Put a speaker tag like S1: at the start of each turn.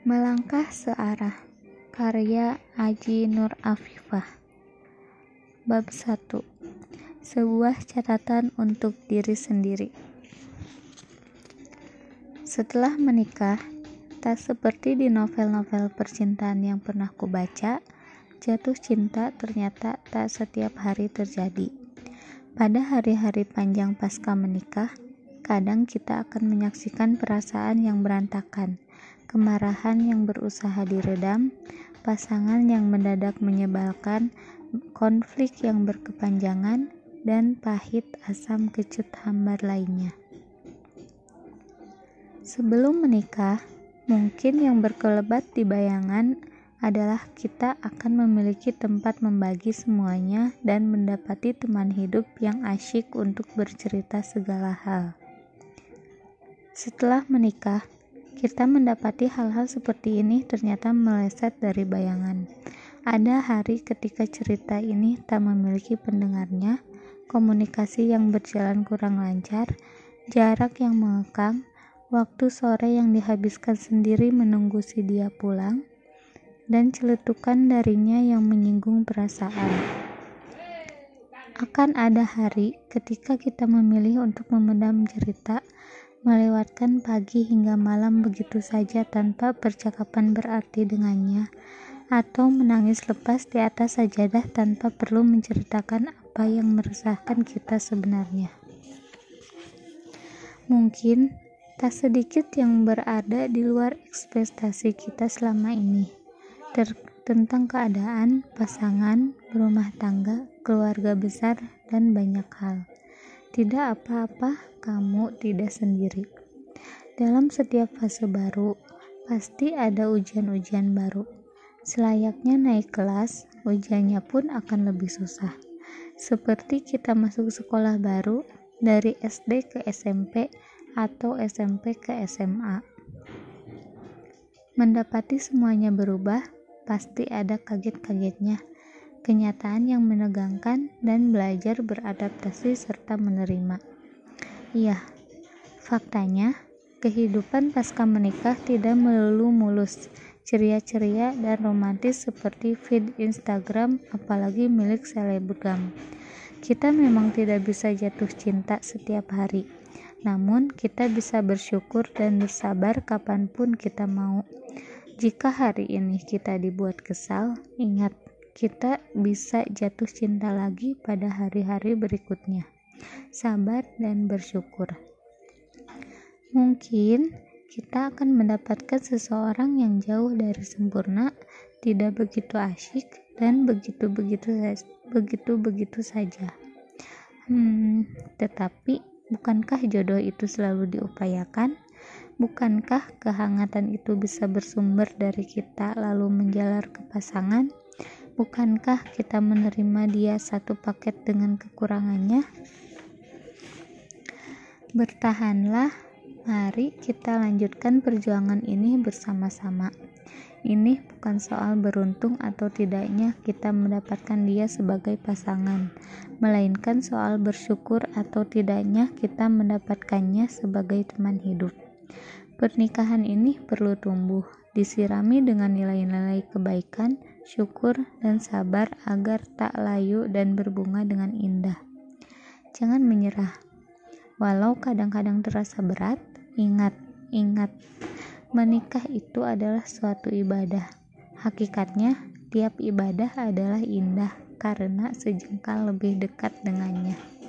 S1: Melangkah Searah. Karya Aji Nur Afifah. Bab 1 Sebuah catatan untuk diri sendiri. Setelah menikah, tak seperti di novel-novel percintaan yang pernah kubaca, jatuh cinta ternyata tak setiap hari terjadi. Pada hari-hari panjang pasca menikah, kadang kita akan menyaksikan perasaan yang berantakan, kemarahan yang berusaha diredam, pasangan yang mendadak menyebalkan, konflik yang berkepanjangan, dan pahit asam kecut hambar lainnya. Sebelum menikah, mungkin yang berkelebat di bayangan adalah kita akan memiliki tempat membagi semuanya dan mendapati teman hidup yang asyik untuk bercerita segala hal. Setelah menikah, kita mendapati hal-hal seperti ini ternyata meleset dari bayangan. Ada hari ketika cerita ini tak memiliki pendengarnya, komunikasi yang berjalan kurang lancar, jarak yang mengekang, waktu sore yang dihabiskan sendiri menunggu si dia pulang, dan celetukan darinya yang menyinggung perasaan. Akan ada hari ketika kita memilih untuk memendam cerita melewatkan pagi hingga malam begitu saja tanpa percakapan berarti dengannya, atau menangis lepas di atas sajadah tanpa perlu menceritakan apa yang meresahkan kita sebenarnya. Mungkin tak sedikit yang berada di luar ekspektasi kita selama ini, tentang keadaan, pasangan, berumah tangga, keluarga besar, dan banyak hal. Tidak apa-apa, kamu tidak sendiri. Dalam setiap fase baru, pasti ada ujian-ujian baru. Selayaknya naik kelas, ujiannya pun akan lebih susah. Seperti kita masuk sekolah baru dari SD ke SMP atau SMP ke SMA. Mendapati semuanya berubah, pasti ada kaget-kagetnya kenyataan yang menegangkan, dan belajar beradaptasi serta menerima. Iya, faktanya kehidupan pasca menikah tidak melulu mulus, ceria-ceria dan romantis seperti feed Instagram, apalagi milik selebgram. Kita memang tidak bisa jatuh cinta setiap hari, namun kita bisa bersyukur dan bersabar kapan pun kita mau. Jika hari ini kita dibuat kesal, ingat kita bisa jatuh cinta lagi pada hari-hari berikutnya. Sabar dan bersyukur. Mungkin kita akan mendapatkan seseorang yang jauh dari sempurna, tidak begitu asyik, dan begitu-begitu begitu-begitu saja. Hmm, tetapi bukankah jodoh itu selalu diupayakan? Bukankah kehangatan itu bisa bersumber dari kita lalu menjalar ke pasangan? Bukankah kita menerima dia satu paket dengan kekurangannya? Bertahanlah, mari kita lanjutkan perjuangan ini bersama-sama. Ini bukan soal beruntung atau tidaknya kita mendapatkan dia sebagai pasangan, melainkan soal bersyukur atau tidaknya kita mendapatkannya sebagai teman hidup. Pernikahan ini perlu tumbuh, disirami dengan nilai-nilai kebaikan, syukur, dan sabar agar tak layu dan berbunga dengan indah. Jangan menyerah. Walau kadang-kadang terasa berat, ingat, ingat, menikah itu adalah suatu ibadah. Hakikatnya, tiap ibadah adalah indah karena sejengkal lebih dekat dengannya.